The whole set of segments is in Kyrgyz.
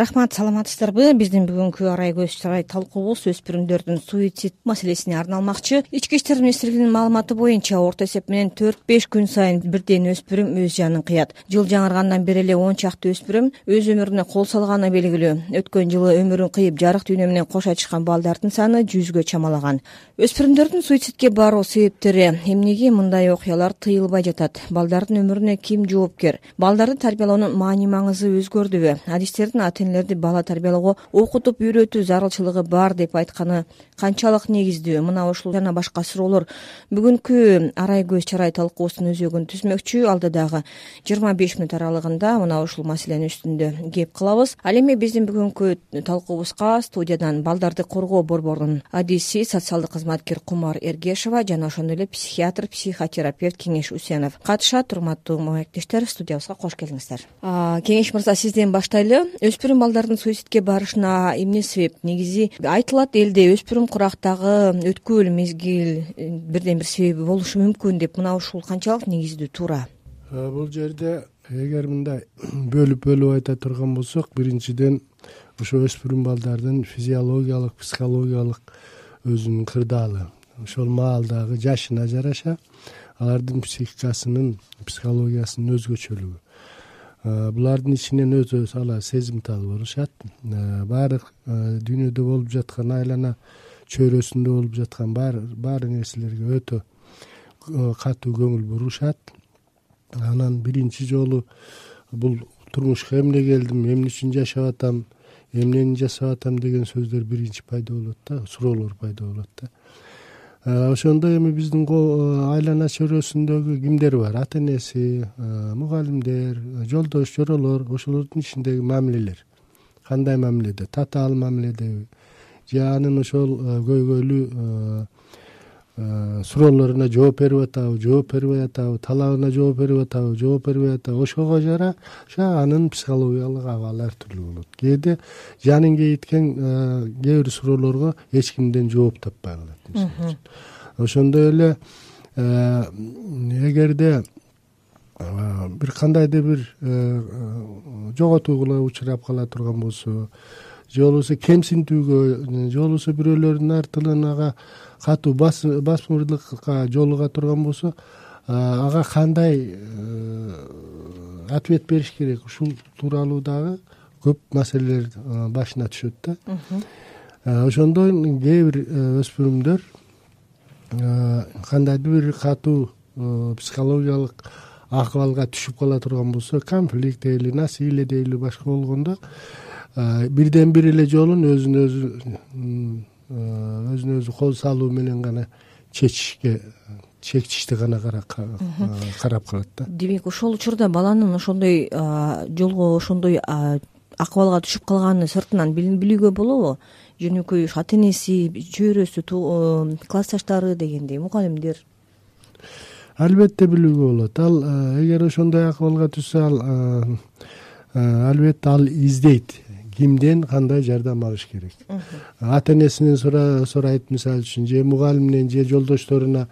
рахмат саламатсыздарбы? Биздин бүгүнкү арай көз чарай талкуубуз өспүрүмдөрдүн суицид маселесине арналмакчы. Ички иштер министрлигинин маалыматы боюнча орто эсеп менен төрт беш күн сайын бирден өспүрүм өз жанын кыят. Жыл жаңыргандан бери эле он чакты өспүрүм өз өмүрүнө кол салганы белгилүү. Өткөн жылы өмүрүн кыйып жарык дүйнө менен кош айтышкан балдардын саны жүзгө чамалаган. Өспүрүмдөрдүн суицидке баруу себептери. Эмнеге мындай окуялар тыйылбай жатат? Балдардын өмүрүнө ким жоопкер балдарды тарбиялоонун маани маңызы өзгөрдүбү? Адистердин ата энелерди бала тарбиялоого окутуп үйрөтүү зарылчылыгы бар деп айтканы канчалык негиздүү. Мына ушул жана башка суроолор бүгүнкү арай көз чарай талкуубуздун өзөгүн түзмөкчү. Алдыдагы жыйырма беш мүнөт аралыгында мына ушул маселенин үстүндө кеп кылабыз ал эми биздин бүгүнкү талкуубузга студиядан балдарды коргоо борборунун адиси социалдык кызматкер кумар эргешова жана ошондой эле психиатр психотерапевт кеңеш усенов катышат. Урматтуу маектештер студиябызга кош келиңиздер. Кеңеш мырза сизден баштайлы. Өспүрүм балдардын суицидке барышына эмне себеп? Негизи айтылат элде өспүрүм курактагы өткүл мезгил э, бирден бир себеби болушу мүмкүн деп мына ушул канчалык негиздүү туура? Бул жерде эгер мындай бөлүп бөлүп айта турган болсок биринчиден ошо өспүрүм балдардын физиологиялык психологиялык өзүнүн кырдаалы. Ошол маалдагы жашына жараша алардын психикасынын психологиясынын өзгөчөлүгү булардын ичинен өтө ала сезимтал болушат баары дүйнөдө болуп жаткан айлана чөйрөсүндө болуп жаткан баары нерселерге өтө катуу көңүл бурушат. Анан биринчи жолу бул турмушка эмне келдим эмне үчүн жашап атам эмнени жасап атам деген сөздөр биринчи пайда болот да суроолор пайда болот да Э, ошондой эми биздин э, айлана чөйрөсүндөгү кимдер бар? Ата энеси э, мугалимдер жолдош жоролор ошолордун ичиндеги мамилелер. Кандай мамиледе? Татаал мамиледеби же анын ошол көйгөйлүү суроолоруна жооп берип атабы жооп бербей атабы талабына жооп берип атабы жооп бербей атабы ошого жараша анын психологиялык абалы ар түрдүү болот. Кээде жанын кейиткен э, кээ бир суроолорго эч кимден жооп таппай калат мисалы үчүн ошондой эле э, эгерде бир кандайдыр бир жоготууга учурап кала турган болсо же болбосо кемсинтүүгө же болбосо бирөөлөрдүн аркылуу ага катуу басмырлыкка жолуга турган болсо ага кандай э, ответ бериш керек? Ушул тууралуу дагы көп маселелер башына түшөт да. Ошондо кээ бир э, өспүрүмдөр кандайдыр бир катуу психологиялык акыбалга түшүп кала турган болсо конфликт дейли насилие дейли башка болгондо бирден бир эле жолун өзүн өзү Э, өзүнө өзү кол салуу менен гана чечишке чечишти гана карап калат да. Демек ошол учурда баланын ошондой жолго ошондой акыбалга түшүп калганын сыртынан билүүгө болобу? Жөнөкөй ушу ата энеси чөйрөсү э, классташтары дегендей мугалимдер албетте билүүгө болот. Ал э, эгер ошондой акыбалга түшсө ал албетте ал издейт кимден кандай жардам алыш керек? Ата энесинен сурайт мисалы үчүн же мугалиминен же жолдошторуна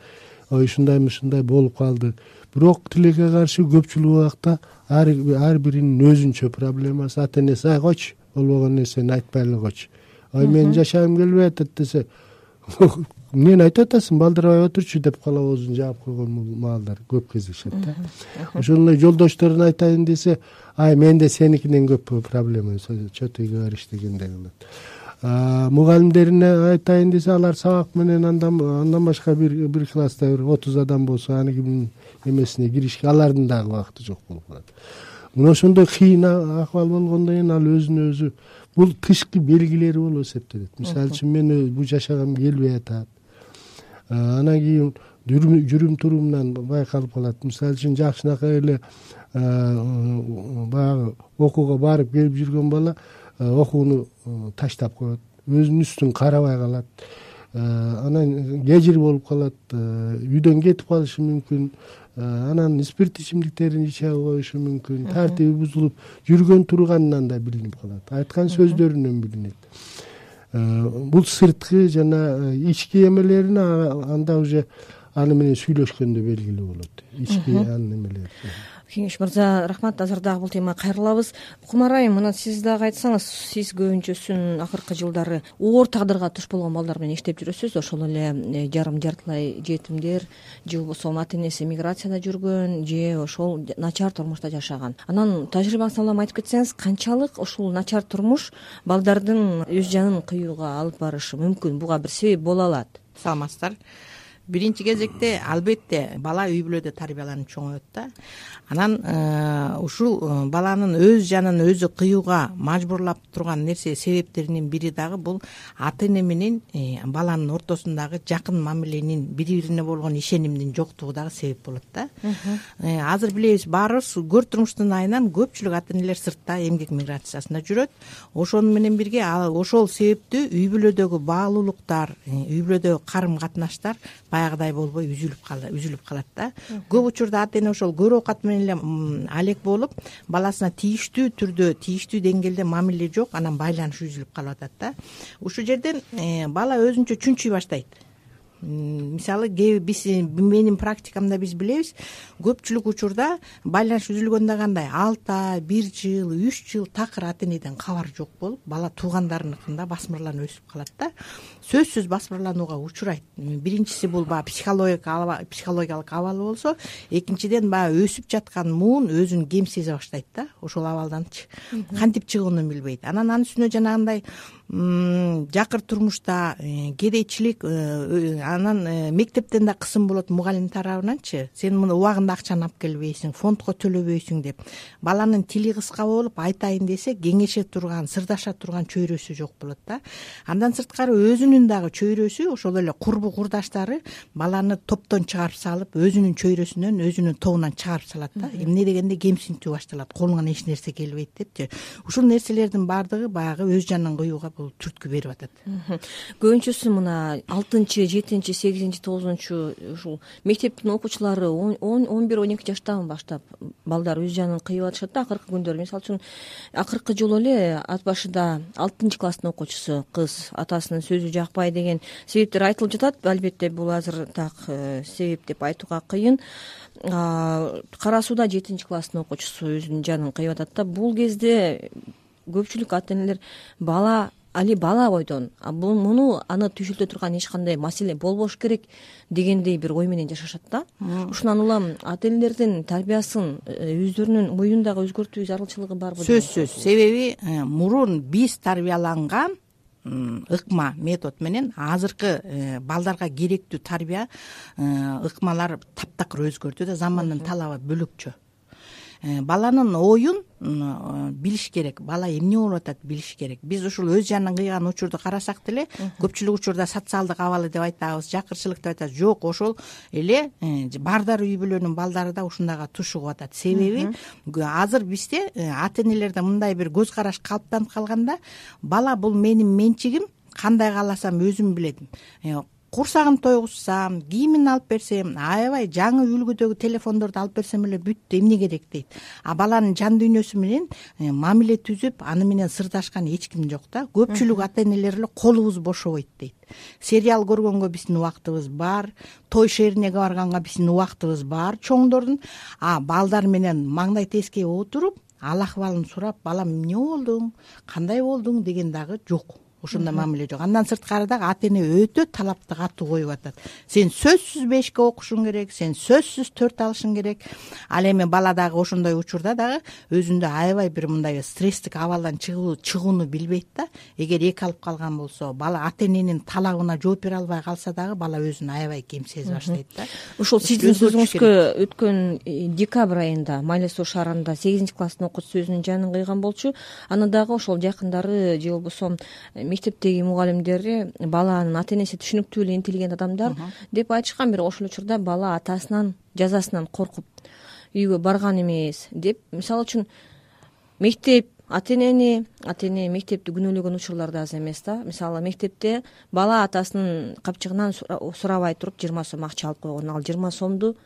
ой ушундай ушундай болуп калды. Бирок тилекке каршы көпчүлүк убакта ар биринин өзүнчө проблемасы ата энеси ай койчу болбогон нерсени айтпай эле койчу ой менин жашагым келбей атат десе эмнени айтып атасың балдырбай отурчу деп колобозун жаап койгон маалдар көп кездешет да. Ошондой жолдошторуна айтайын десе ай менде сеникинен көп проблема что ты говоришь дегендей кылат. Мугалимдерине айтайын десе алар сабак менен андан башка бир класста бир отуз адам болсо аникинин эмесине киришке алардын дагы убакыты жок болуп калат мына ошондой кыйын акыбал болгондон кийин ал өзүнө өзү бул тышкы белгилери болуп эсептелет. Мисалы үчүн мен бул жашагым келбей атат анан кийин жүрүм турумунан байкалып калат. Мисалы үчүн жакшынакай эле баягы окууга барып келип жүргөн бала окууну таштап коет. Өзүнүн үстүн карабай калат. Анан кежир болуп калат. Үйдөн кетип калышы мүмкүн. Анан спирт ичимдиктерин иче коюшу мүмкүн. Тартиби бузулуп жүргөн турганынан да билинип калат. Айткан сөздөрүнөн билинет бул сырткы жана ички эмелерин анда уже аны менен сүйлөшкөндө белгилүү болот. Ички анын эмелери кеңеш мырза рахмат. Азыр дагы бул темага кайрылабыз. Кумар айым мына сиз дагы айтсаңыз сиз көбүнчөсүн акыркы жылдары оор тагдырга туш болгон балдар менен иштеп жүрөсүз. Ошол эле э, жарым жартылай жетимдер же болбосо ата энеси миграцияда жүргөн же ошол начар турмушта жашаган. Анан тажрыйбаңыздан улам айтып кетсеңиз канчалык ушул начар турмуш балдардын өз жанын кыюуга алып барышы мүмкүн. Буга бир себеп боло алат. Саламатсыздар биринчи кезекте албетте бала үй бүлөдө тарбияланып чоңоет да. Анан э, ушул э, баланын өз жанын өзү кыюуга мажбурлап турган нерсе себептеринин бири дагы бул ата эне менен э, баланын ортосундагы жакын мамиленин бири бирине болгон ишенимдин жоктугу дагы себеп болот да. Азыр билебиз баарыбыз көр турмуштун айынан көпчүлүк ата энелер сыртта эмгек миграциясында жүрөт. Ошону менен бирге ошол себептүү үй бүлөдөгү баалуулуктар үй бүлөдөгү карым катнаштар баягыдай болбой үзүлүп калат да. Көп учурда ата эне ошол көрү оокат менен эле алек болуп баласына тийиштүү түрдө тийиштүү деңгээлде мамиле жок анан байланыш үзүлүп калып атат да. Ушул жерден э, бала өзүнчө чүнчүй баштайт мисалы кээ биз менин практикамда биз билебиз көпчүлүк учурда байланыш үзүлгөндө кандай. Алты ай бир жыл үч жыл такыр ата энеден кабар жок болуп бала туугандарыныкында басмырланып өсүп калат да сөзсүз басмырланууга учурайт. Биринчиси бул баягы психологиялык абалы болсо экинчиден баягы өсүп жаткан муун өзүн кем сезе баштайт да ошол абалданчы кантип чыгууну билбейт. Анан анын үстүнө жанагындай жакыр турмушта э, кедейчилик э, анан э, мектептен да кысым болот мугалим тарабынанчы. Сен мына убагында акчаны алып келбейсиң фондко төлөбөйсүң деп. Баланын тили кыска болуп айтайын десе кеңеше турган сырдаша турган чөйрөсү жок болот да. Андан сырткары өзүнүн дагы чөйрөсү ошол эле курбу курдаштары баланы топтон чыгарып салып өзүнүн чөйрөсүнөн өзүнүн тобунан чыгарып салат да. Эмне дегенде кемсинтүү башталат колуңан эч нерсе келбейт депчи. Ушул нерселердин баардыгы баягы өз жанын кыюуга бул түрткү берип атат. Көбүнчөсү мына алтынчы жетинчи сегизинчи тогузунчу ушул мектептин окуучулары он бир он эки жаштан баштап балдар өз жанын кыйып атышат да акыркы күндөрү. Мисалы үчүн акыркы жолу эле ат башыда алтынчы класстын окуучусу кыз атасынын сөзү жакпай деген себептер айтылып жатат. Албетте бул азыр так э, себеп деп айтууга кыйын. Кара сууда жетинчи класстын окуучусу өзүнүн жанын кыйып атат да. Бул кезде көпчүлүк ата энелер бала али бала бойдон муну аны түйшүлтө турган эч кандай маселе болбош керек дегендей бир ой менен жашашат да. Ушундан улам ата энелердин тарбиясын э, өздөрүнүн моюндагы өзгөртүү зарылчылыгы барбы сөзсүз себеби э, мурун биз тарбияланган ыкма метод менен азыркы э, балдарга керектүү тарбия ыкмалар таптакыр өзгөрдү да замандын талабы бөлөкчө баланын оюн билиш керек. Бала эмне болуп атат билиш керек. Биз ушул өз жанын кыйган учурду карасак деле көпчүлүк учурда социалдык абалы деп айтабыз жакырчылык деп айтабыз. Жок ошол эле э, бадар үй бүлөнүн балдары да ушундайга туш угуп атат. Себеби азыр бизде э, ата энелерде мындай бир көз караш калыптанып калган да бала бул менин менчигим кандай кааласам өзүм билем курсагын тойгузсам кийимин алып берсем аябай жаңы үлгүдөгү телефондорду алып берсем эле бүттү эмне керек дейт? А баланын жан дүйнөсү менен э, мамиле түзүп аны менен сырдашкан эч ким жок да көпчүлүк ата энелер эле колубуз бошобойт дейт. Сериал көргөнгө биздин убактыбыз бар той шерине барганга биздин убактыбыз бар чоңдордун. А балдар менен маңдай тескей отуруп ал акыбалын сурап балам эмне болдуң? Кандай болдуң? деген дагы жок ошондой мамиле жок. Андан сырткары дагы ата эне өтө талапты катуу коюп атат. Сен сөзсүз бешке окушуң керек сен сөзсүз төрт алышың керек. Ал эми бала дагы ошондой учурда дагы өзүндө аябай бир мындай стресстик абалдан чыгууну билбейт да. Эгер эки алып калган болсо бала ата эненин талабына жооп бере албай калса дагы бала өзүн аябай кем сезе баштайт да. Ушул сиздин сөзүңүзгө өткөн э, декабрь айында майла суу шаарында сегизинчи класстын окуучусу өзүнүн жанын кыйган болчу. Аны дагы ошол жакындары же болбосо мектептеги мугалимдери баланын ата энеси түшүнүктүү эле интеллигент адамдар деп айтышкан бирок ошол учурда бала атасынан жазасынан коркуп үйгө барган эмес деп. Мисалы үчүн мектеп ата энени ата эне мектепти күнөөлөгөн учурлар да аз эмес да. Мисалы мектепте бала атасынын капчыгынан сурабай туруп жыйырма сом акча алып койгон. Ал жыйырма сомду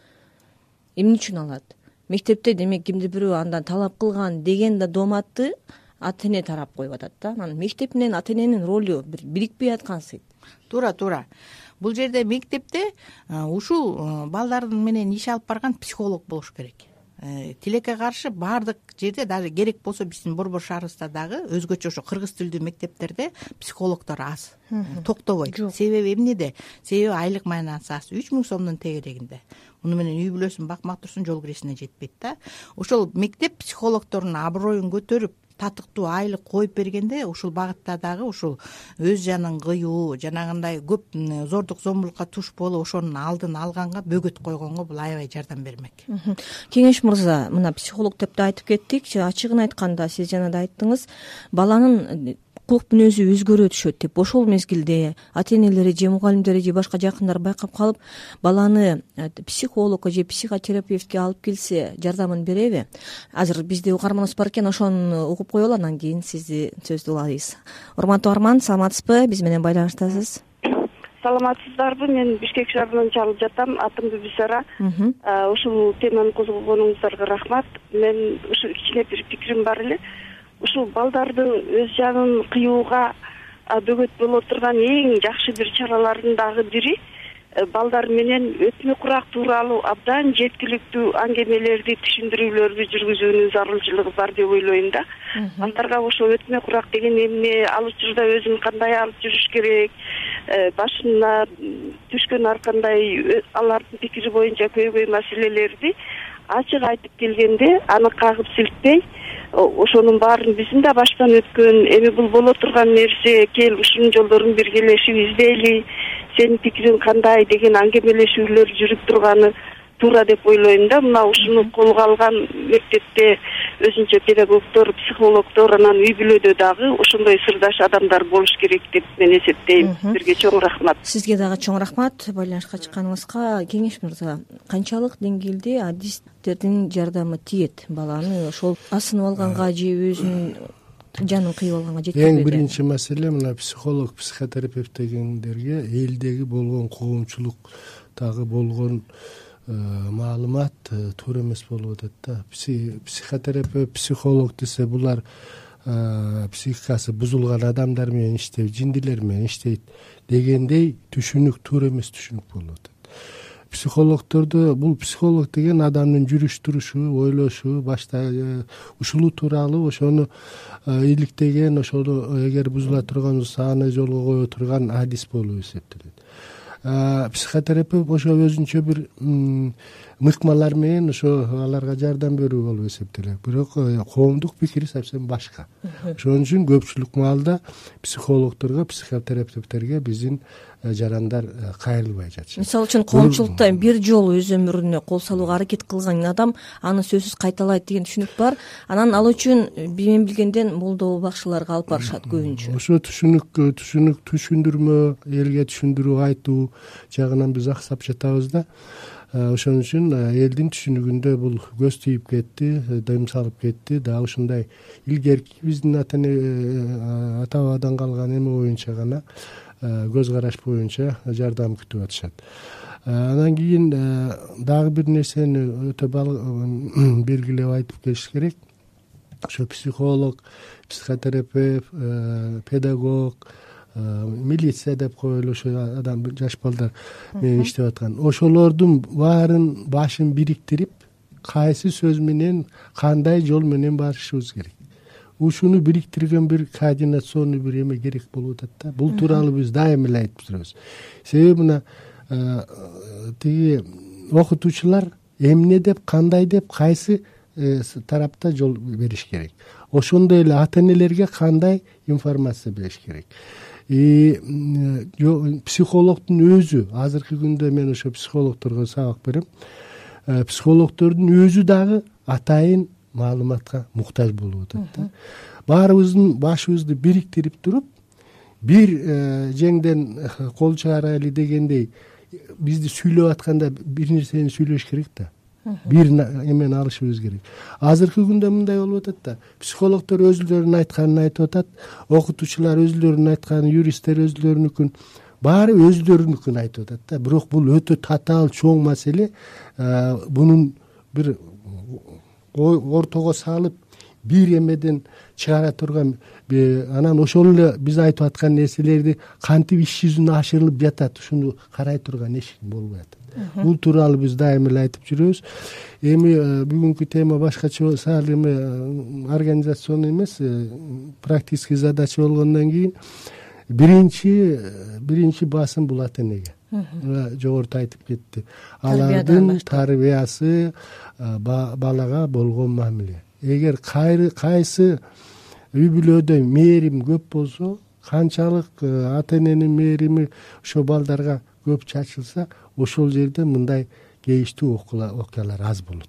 эмне үчүн алат? Мектепте демек кимдир бирөө андан талап кылган деген да дооматты ата эне тарап коюп атат да. Анан мектеп менен ата эненин ролу бир бирикпей аткансыйт туура туура. Бул жерде мектепте ушул балдардын менен иш алып барган психолог болуш керек. Э, тилекке каршы баардык жерде даже керек болсо биздин борбор шаарыбызда дагы өзгөчө ошо кыргыз тилдүү мектептерде психологдор аз. Токтобойт. Себеби эмнеде себеби айлык маянасасы үч миң сомдун тегерегинде. Муну менен үй бүлөсүн бакмак турсун жол киресине жетпейт да. Ошол мектеп психологдордун аброюн көтөрүп татыктуу айлык коюп бергенде ушул багытта дагы ушул өз жанын кыюу жанагындай көп зордук зомбулукка туш болуп ошонун алдын алганга бөгөт койгонго бул аябай жардам бермек. Кеңеш мырза мына психолог деп да айтып кеттик. Ачыгын айтканда сиз жана да айттыңыз. Баланын мүнөзү өзгөрө түшөт деп. Ошол мезгилде ата энелери же мугалимдери же башка жакындары байкап калып баланы э, психологко же психотерапевтке алып келсе жардамын береби? Азыр бизде угарманыбыз бар экен ошону угуп коелу анан кийин сизди сөздү улайбыз урматтуу угарман саламатсызбы? Биз менен байланыштасыз. Саламатсыздарбы? Мен бишкек шаарынан чалып жатам атым бүбүсара ушул теманы козгогонуңуздарга рахмат. Мен ушу кичине бир пикирим бар эле ушул балдардын өз жанын кыюуга бөгөт боло турган эң жакшы бир чаралардын дагы бири э, балдар менен өтмө курак тууралуу абдан жеткиликтүү аңгемелерди түшүндүрүүлөрдү жүргүзүүнүн зарылчылыгы бар деп ойлойм да. Балдарга ошо өтмө курак деген эмне ал учурда өзүн кандай алып жүрүш керек э, башына түшкөн ар кандай алардын пикири боюнча көйгөй маселелерди ачык айтып келгенде аны кагып силтпей ошонун баарын биздин да баштан өткөн эми бул боло турган нерсе кел ушунун жолдорун биргелешип издейли сенин пикириң кандай деген аңгемелешүүлөр жүрүп турганы туура деп ойлойм да мына ушуну колго алган мектепте өзүнчө педагогдор психологдор анан үй бүлөдө дагы ошондой сырдаш адамдар болуш керек деп мен эсептейм. Силерге чоң рахмат. Сизге дагы чоң рахмат. Байланышка чыкканыңызга кеңеш мырза канчалык деңгээлде адистердин жардамы тиет? Баланы ошол асынып алганга же өзүнүн жанын кыйып алганга жеткирбейт эң биринчи маселе мына психолог психотерапевт дегендерге элдеги болгон коомчулуктагы болгон маалымат э, туура эмес болуп атат да. Психотерапевт психолог десе булар э, психикасы бузулган адамдар менен иштейт жиндилер менен иштейт дегендей түшүнүк туура эмес түшүнүк болуп атат. Психологдорду бул психолог деген адамдын жүрүш турушу ойлошу башта ушул тууралуу ошону иликтеген ошону эгер бузула турган болсо аны жолго кое турган адис болуп эсептелет психотерапевт ошо өзүнчө бир мыкмалар менен ошо аларга жардам берүү болуп эсептелет. Бирок э, коомдук пикири совсем башка. Ошон үчүн көпчүлүк маалда психологдорго психотерапевттерге биздин э, жарандар э, кайрылбай жатышат. Мисалы үчүн коомчулукта бир жолу өз өмүрүнө кол салууга аракет кылган адам аны сөзсүз кайталайт деген түшүнүк бар. Анан ал үчүн мен билгенден молдо бакшыларга алып барышат көбүнчө. Ошо түшүнүк түшүнүк түшүндүрмө элге түшүндүрүү айтуу жагынан биз аксап жатабыз да ошон үчүн э, элдин түшүнүгүндө бул көз тийип кетти э, дем салып кетти. Дагы ушундай илгерки биздин ата эне ата бабадан калган эме боюнча гана көз караш боюнча жардам күтүп атышат. Анан кийин дагы бир нерсени өтө белгилеп айтып кетиш керек. Ошо психолог психотерапевт педагог милиция деп коелу ошо адам жаш балдар менен иштеп аткан. Ошолордун баарын башын бириктирип кайсы сөз менен кандай жол менен барышыбыз керек? Ушуну бириктирген бир координационный бир эме керек болуп атат да. Бул тууралуу биз дайыма эле айтып турабыз. Себеби мына тиги окутуучулар эмне деп кандай деп кайсы э, тарапта жол бериш керек? Ошондой эле ата энелерге кандай информация бериш керек психологдун өзү азыркы күндө мен ошо психологдорго сабак берем. Э, психологдордун өзү дагы атайын маалыматка муктаж болуп атат да. Баарыбыздын башыбызды бириктирип туруп бир э, жеңден э, кол чыгарайлы дегендей бизди сүйлөп атканда бир нерсени сүйлөш керек да бир эмени алышыбыз керек. Азыркы күндө мындай болуп атат да. Психологдор өзүлөрүнүн айтканын айтып атат. Окутуучулар өзүлөрүнүн айтканын юристтер өзүлөрүнүкүн баары өзүлөрүнүкүн айтып атат да. Бирок бул өтө татаал чоң маселе. Мунун бир ортого салып бир эмеден чыгара турган анан ошол эле биз айтып аткан нерселерди кантип иш жүзүнө ашырылып жатат? Ушуну карай турган эч болбой атат бул тууралуу биз дайыма эле айтып жүрөбүз. Эми э, бүгүнкү тема башкача болсо ал эми э, организационный эмес э, практический задача болгондон кийин биринчи биринчи басым бул ата энеге жогоруда айтып кетти. Алардын тарбиясы балага болгон мамиле. Эгер кайсы үй бүлөдө мээрим көп болсо канчалык э, ата эненин мээрими ошол балдарга көп чачылса ошол жерде мындай кейиштүү окуялар аз болот.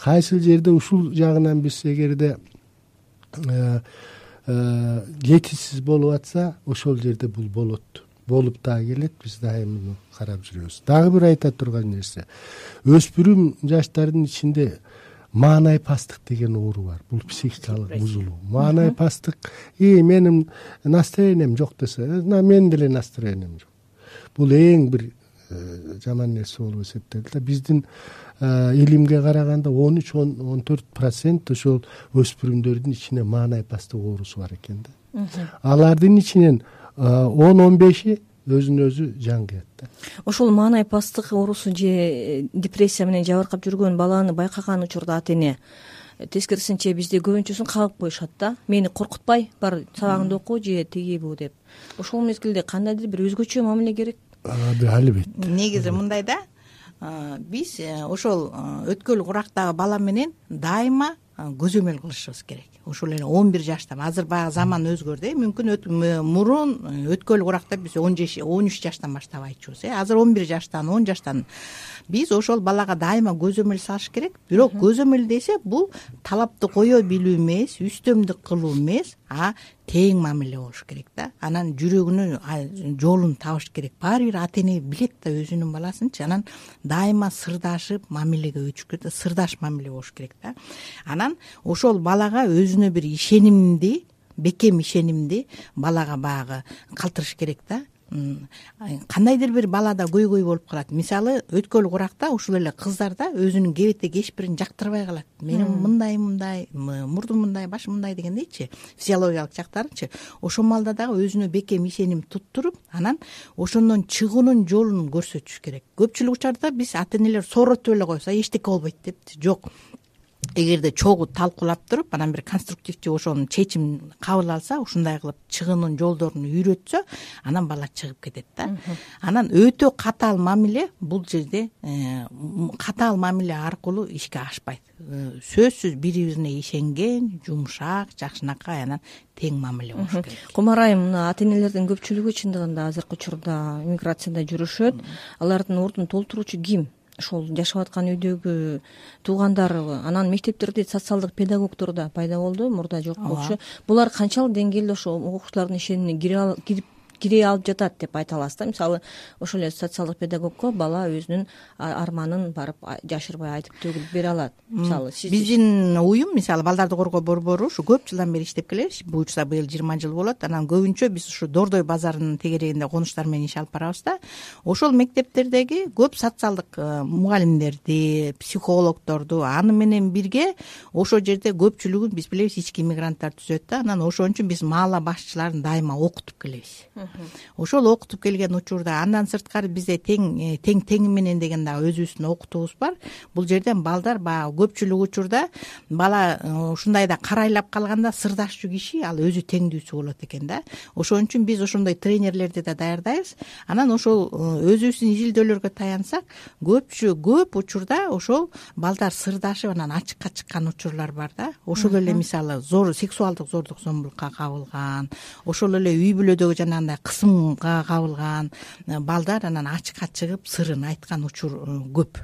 Кайсыл жерде ушул жагынан биз эгерде э, э, жетишсиз болуп атса ошол жерде бул болот. Болуп дагы келет биз дайыма муну карап жүрөбүз. Дагы бир айта турган нерсе. Өспүрүм жаштардын ичинде маанайпастык деген оору бар. Бул психикалык бузулуу. Маанайпастык. И менин настроением жок десе менин деле настроением жок. Бул эң бир э, жаман нерсе болуп эсептелет да. Биздин э, илимге караганда он үч он төрт процент ошол өспүрүмдөрдүн ичинде маанайпастык оорусу бар экен да. Алардын ичинен э, он он беши өзүнө өзү жан кыят да. Ошол маанайпастык оорусу же депрессия менен жабыркап жүргөн баланы байкаган учурда ата эне тескерисинче бизде көбүнчөсүн кагып коюшат да. Мени коркутпай бар сабагыңды оку же тиги бу деп. Ошол мезгилде кандайдыр бир өзгөчө мамиле керек албетте. Негизи мындай да биз э, ошол өткөл курактагы бала менен дайыма көзөмөл кылышыбыз керек. Ушул эле он бир жаштан азыр баягы заман өзгөрдү э мүмкүн мурун өткөл куракта биз он он үч жаштан баштап айтчубуз э азыр он бир жаштан он жаштан биз ошол балага дайыма көзөмөл салыш керек. Бирок көзөмөл десе бул талапты кое билүү эмес үстөмдүк кылуу эмес а тең мамиле болуш керек да. Анан жүрөгүнө жолун табыш керек. Баары бир ата эне билет да өзүнүн баласынчы анан дайыма сырдашып мамилеге өтүш керек да сырдаш мамиле болуш керек да. Анан ошол балага өзүнө бир ишенимди бекем ишенимди балага баягы калтырыш керек да. Кандайдыр бир балада көйгөй болуп калат. Мисалы өткөл куракта ушул эле кыздарда өзүнүн кебете кечпирин жактырбай калат. Менин мындай мындай мурдум мындай башым мындай дегендейчи физиологиялык жактарынчы ошол маалда дагы өзүнө бекем ишеним туттуруп анан ошондон чыгуунун жолун көрсөтүш керек. Көпчүлүк учурда биз ата энелер сооротуп эле койсу эчтеке болбойт депчи. Жок эгерде чогуу талкуулап туруп анан бир конструктивдүү ошону чечим кабыл алса ушундай кылып чыгуунун жолдорун үйрөтсө анан бала чыгып кетет да. Анан өтө катаал мамиле бул жерде э, катаал мамиле аркылуу ишке ашпайт. Э, сөзсүз бири бирине ишенген жумшак жакшынакай анан тең мамиле болуш керек. Кумар айым мына ата энелердин көпчүлүгү чындыгында азыркы учурда миграцияда жүрүшөт. Алардын ордун толтуруучу ким ошол жашап аткан үйдөгү туугандарбы анан мектептерде социалдык педагогдор да пайда болду мурда жок болчу. Булар канчалык деңгээлде ошол окуучулардын ишенимине кирип кире алып жатат деп айта аласыз да. Мисалы ошол эле социалдык педагогко бала өзүнүн арманын барып жашырбай айтып төгүлүп бере алат. Мисалы сиз биздин уюм мисалы балдарды коргоо борбору ушу көп жылдан бери иштеп келебиз буюрса быйыл жыйырма жыл болот. Анан көбүнчө биз ушу дордой базарынын тегерегинде конуштар менен иш алып барабыз да. Ошол мектептердеги көп социалдык э, мугалимдерди психологдорду аны менен бирге ошол жерде көпчүлүгүн биз билебиз ички иммигранттар түзөт да. Анан ошон үчүн биз маала башчыларын дайыма окутуп келебиз ошол окутуп келген учурда андан сырткары бизде тең э, тең теңи менен деген дагы өзүбүздүн окутуубуз бар. Бул жерден балдар баягы көпчүлүк учурда бала э, ушундайда карайлап калганда сырдашчу киши ал өзү теңдүүсү болот экен да. Ошон үчүн биз ошондой тренерлерди да даярдайбыз. Анан ошол э, өзүбүздүн изилдөөлөргө таянсак көпчү көп учурда ошол балдар сырдашып анан ачыкка чыккан учурлар бар да. Ошол эле мисалы сексуалдык зордук зомбулукка кабылган ошол эле үй бүлөдөгү жанагындай кысымга кабылган э, балдар анан ачыкка чыгып сырын айткан учур э, көп.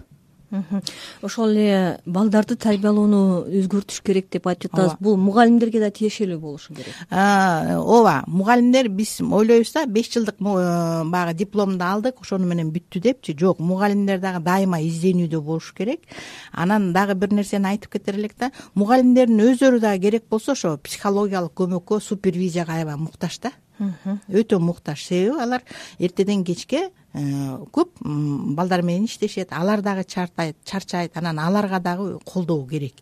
Ошол эле балдарды тарбиялоону өзгөртүш керек деп айтып жатабыз бул мугалимдерге да тиешелүү болушу керек. Ооба мугалимдер биз ойлойбуз да беш жылдык э, баягы дипломду алдык ошону менен бүттү депчи. Жок мугалимдер дагы дайыма изденүүдө болуш керек. Анан дагы бир нерсени айтып кетер элек да мугалимдердин өздөрү дагы керек болсо ошо психологиялык көмөккө супервизияга аябай муктаж да өтө муктаж. Себеби алар эртеден кечке э, көп балдар менен иштешет. Алар дагы чарчайт. Анан аларга дагы колдоо керек.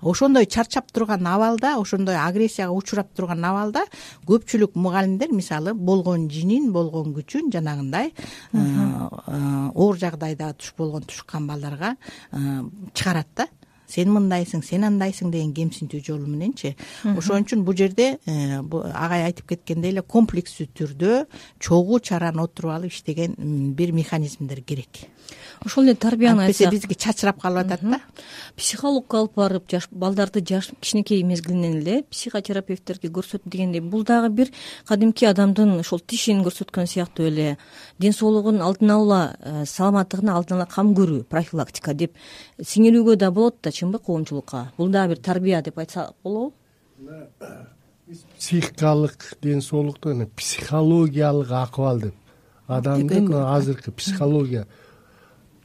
Ошондой чарчап турган абалда ошондой агрессияга учурап турган абалда көпчүлүк мугалимдер мисалы болгон жинин болгон күчүн жанагындай э, э, оор жагдайда туш болгон тушкан балдарга чыгарат да сен мындайсың сен андайсың деген кемсинтүү жолу мененчи. Ошон үчүн бул жерде э, агай айтып кеткендей эле комплекстүү түрдө чогуу чараны отуруп алып иштеген бир механизмдер керек. Ошол эле тарбияны антпесе биздики чачырап калып атат да. Психологко алып барып жаш балдарды жаш кичинекей мезгилинен эле психотерапевттерге көрсөтүп дегендей бул дагы бир кадимки адамдын ошол тишин көрсөткөн сыяктуу эле ден соолугун алдын ала э, саламаттыгына алдын ала кам көрүү профилактика деп сиңирүүгө да болот да чынбы коомчулукка. Бул дагы бир тарбия деп айтсак болобу? Психикалык ден соолукту психологиялык акыбал деп. Адамдын азыркы психология.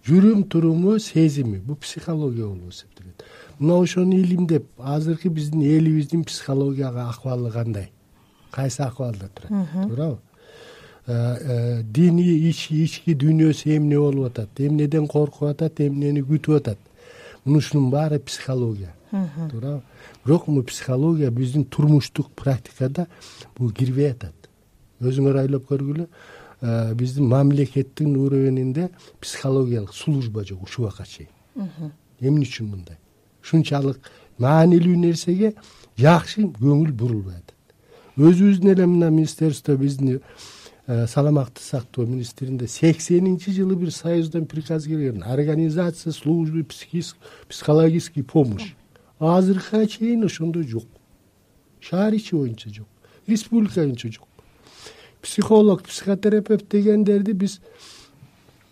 Жүрүм туруму сезими. Бул психология болуп эсептелет. Мына ошону илимдеп азыркы биздин элибиздин психологиялык акыбалы кандай? Кайсы акыбалда турат? Туурабы? Э, э, диний ички дүйнөсү эмне болуп атат? Эмнеден коркуп атат эмнени күтүп атат мушунун баары психология. Туурабы? Бирок бул психология биздин турмуштук практикада бул кирбей атат. Өзүңөр ойлоп көргүлө Э, биздин мамлекеттин уровенинде психологиялык служба жок ушул убакка чейин. Эмне үчүн мындай? Ушунчалык маанилүү нерсеге жакшы көңүл бурулбай атат. Өзүбүздүн эле мына министерство биздин саламаттык сактоо министринде сексенинчи жылы бир союздан приказ келген организация службы психологический помощь. Азыркыга чейин ошондой жок. Шаар ичи боюнча жок. Республика боюнча жок. Психолог психотерапевт дегендерди биз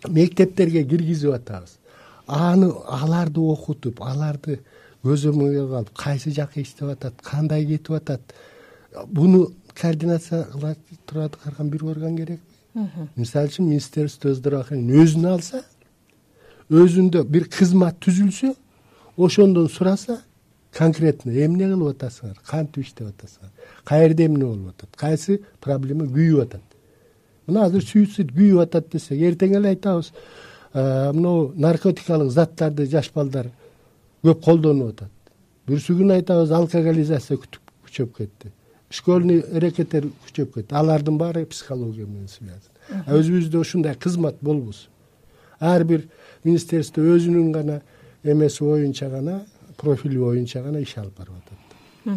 мектептерге киргизип атабыз. Аны аларды окутуп аларды көзөмөлгө алып кайсы жака иштеп атат кандай кетип атат буну координация кыла турган бир орган керекпи мисалы үчүн министерство здравоохранения өзүнө алса өзүндө бир кызмат түзүлсө ошондон сураса конкретно эмне кылып атасыңар? Кантип иштеп атасыңар? Каа жерде эмне болуп атат? Кайсы проблема күйүп атат? Мына азыр суицид күйүп атат десек эртең эле айтабыз могу наркотикалык заттарды жаш балдар көп колдонуп атат. Бүрсү күнү айтабыз алкоголизация күчөп кетти школьный рекеттер күчөп кетти. Алардын баары психология менен связан а өзүбүздө ушундай кызмат болбосо ар бир министерство өзүнүн гана эмеси боюнча гана профили боюнча гана иш алып барып атат.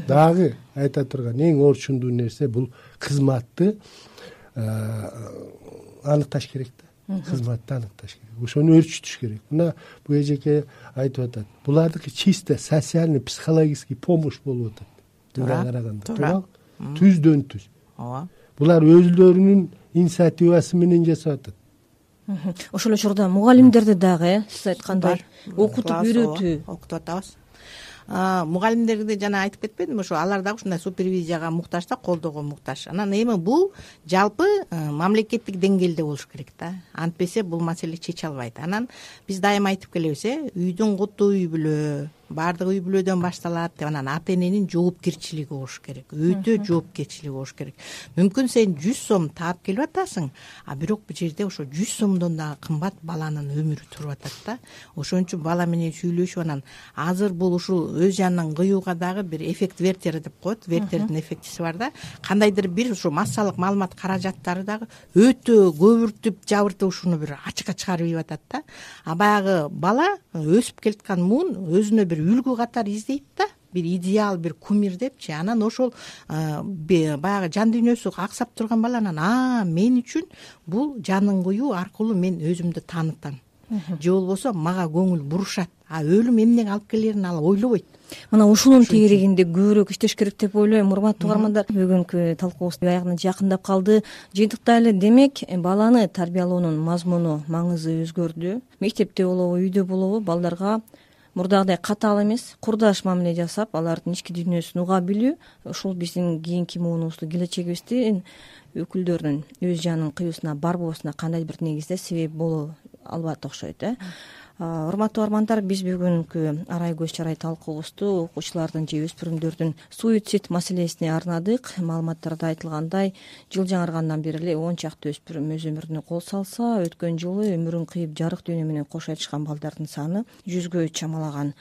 Дагы айта турган эң орчундуу нерсе бул кызматты аныкташ керек да. Кызматты аныкташ керек. Ошону өөрчүтүш керек. Мына бул эжеке айтып атат. Булардыкы чисто социальный психологический помощь болуп атат. Туура караганда. Туурабы түздөн түз. Ооба. Булар өздөрүнүн инициативасы менен жасап атат. Ошол эле учурда мугалимдерди дагы э сиз айткандай окутуп үйрөтүү. окутуп атабыз. Мугалимдерди жана айтып кетпедимби? Ошо алар дагы ушундай супервизияга муктаж да колдоого муктаж. Анан эми бул жалпы э, мамлекеттик деңгээлде болуш керек да. Антпесе бул маселе чече албайт. Анан биз дайыма айтып келебиз э үйдүн куту үй бүлө баардыгы үй бүлөдөн башталат деп анан ата эненин жоопкерчилиги болуш керек. Өтө жоопкерчилиги болуш керек. Мүмкүн сен жүз сом таап келип атасың а бирок бул жерде ошо жүз сомдон дагы кымбат баланын өмүрү туруп атат да. Ошон үчүн бала менен сүйлөшүп анан азыр бул ушул өз жанын кыюуга дагы бир эффект вертера деп коет. Вертердин эффектиси бар да. Кандайдыр бир ушу массалык маалымат каражаттары дагы өтө көбүртүп жабыртып ушуну бир ачыкка чыгарып ийип атат да. А баягы бала өсүп келаткан муун өзүнө бир үлгү катары издейт да. Бир идеал бир кумир депчи анан ошол баягы жан дүйнөсү аксап турган бала анан а мен үчүн бул жанын кыюу аркылуу мен өзүмдү таанытам же болбосо мага көңүл бурушат а өлүм эмнеге алып келерин ал ойлобойт. Мына ушунун тегерегинде көбүрөөк иштеш керек деп ойлойм урматтуу угармандар. Бүгүнкү талкуубуз аягына жакындап калды. Жыйынтыктайлы демек баланы тарбиялоонун мазмуну маңызы өзгөрдү. Мектепте болобу үйдө болобу балдарга мурдагыдай катаал эмес курдаш мамиле жасап алардын ички дүйнөсүн уга билүү ушул биздин кийинки муунубузду келечегибиздин өкүлдөрүнүн өз жанын кыюусуна барбоосуна кандайдыр бир негизде себеп боло алат окшойт э урматтуу угармандар биз бүгүнкү арай көз чарай талкуубузду окуучулардын же өспүрүмдөрдүн суицид маселесине арнадык. Маалыматтарда айтылгандай жыл жаңыргандан бери эле он чакты өспүрүм өз өмүрүнө кол салса өткөн жылы өмүрүн кыйып жарык дүйнө менен кош айтышкан балдардын саны жүзгө чамалаган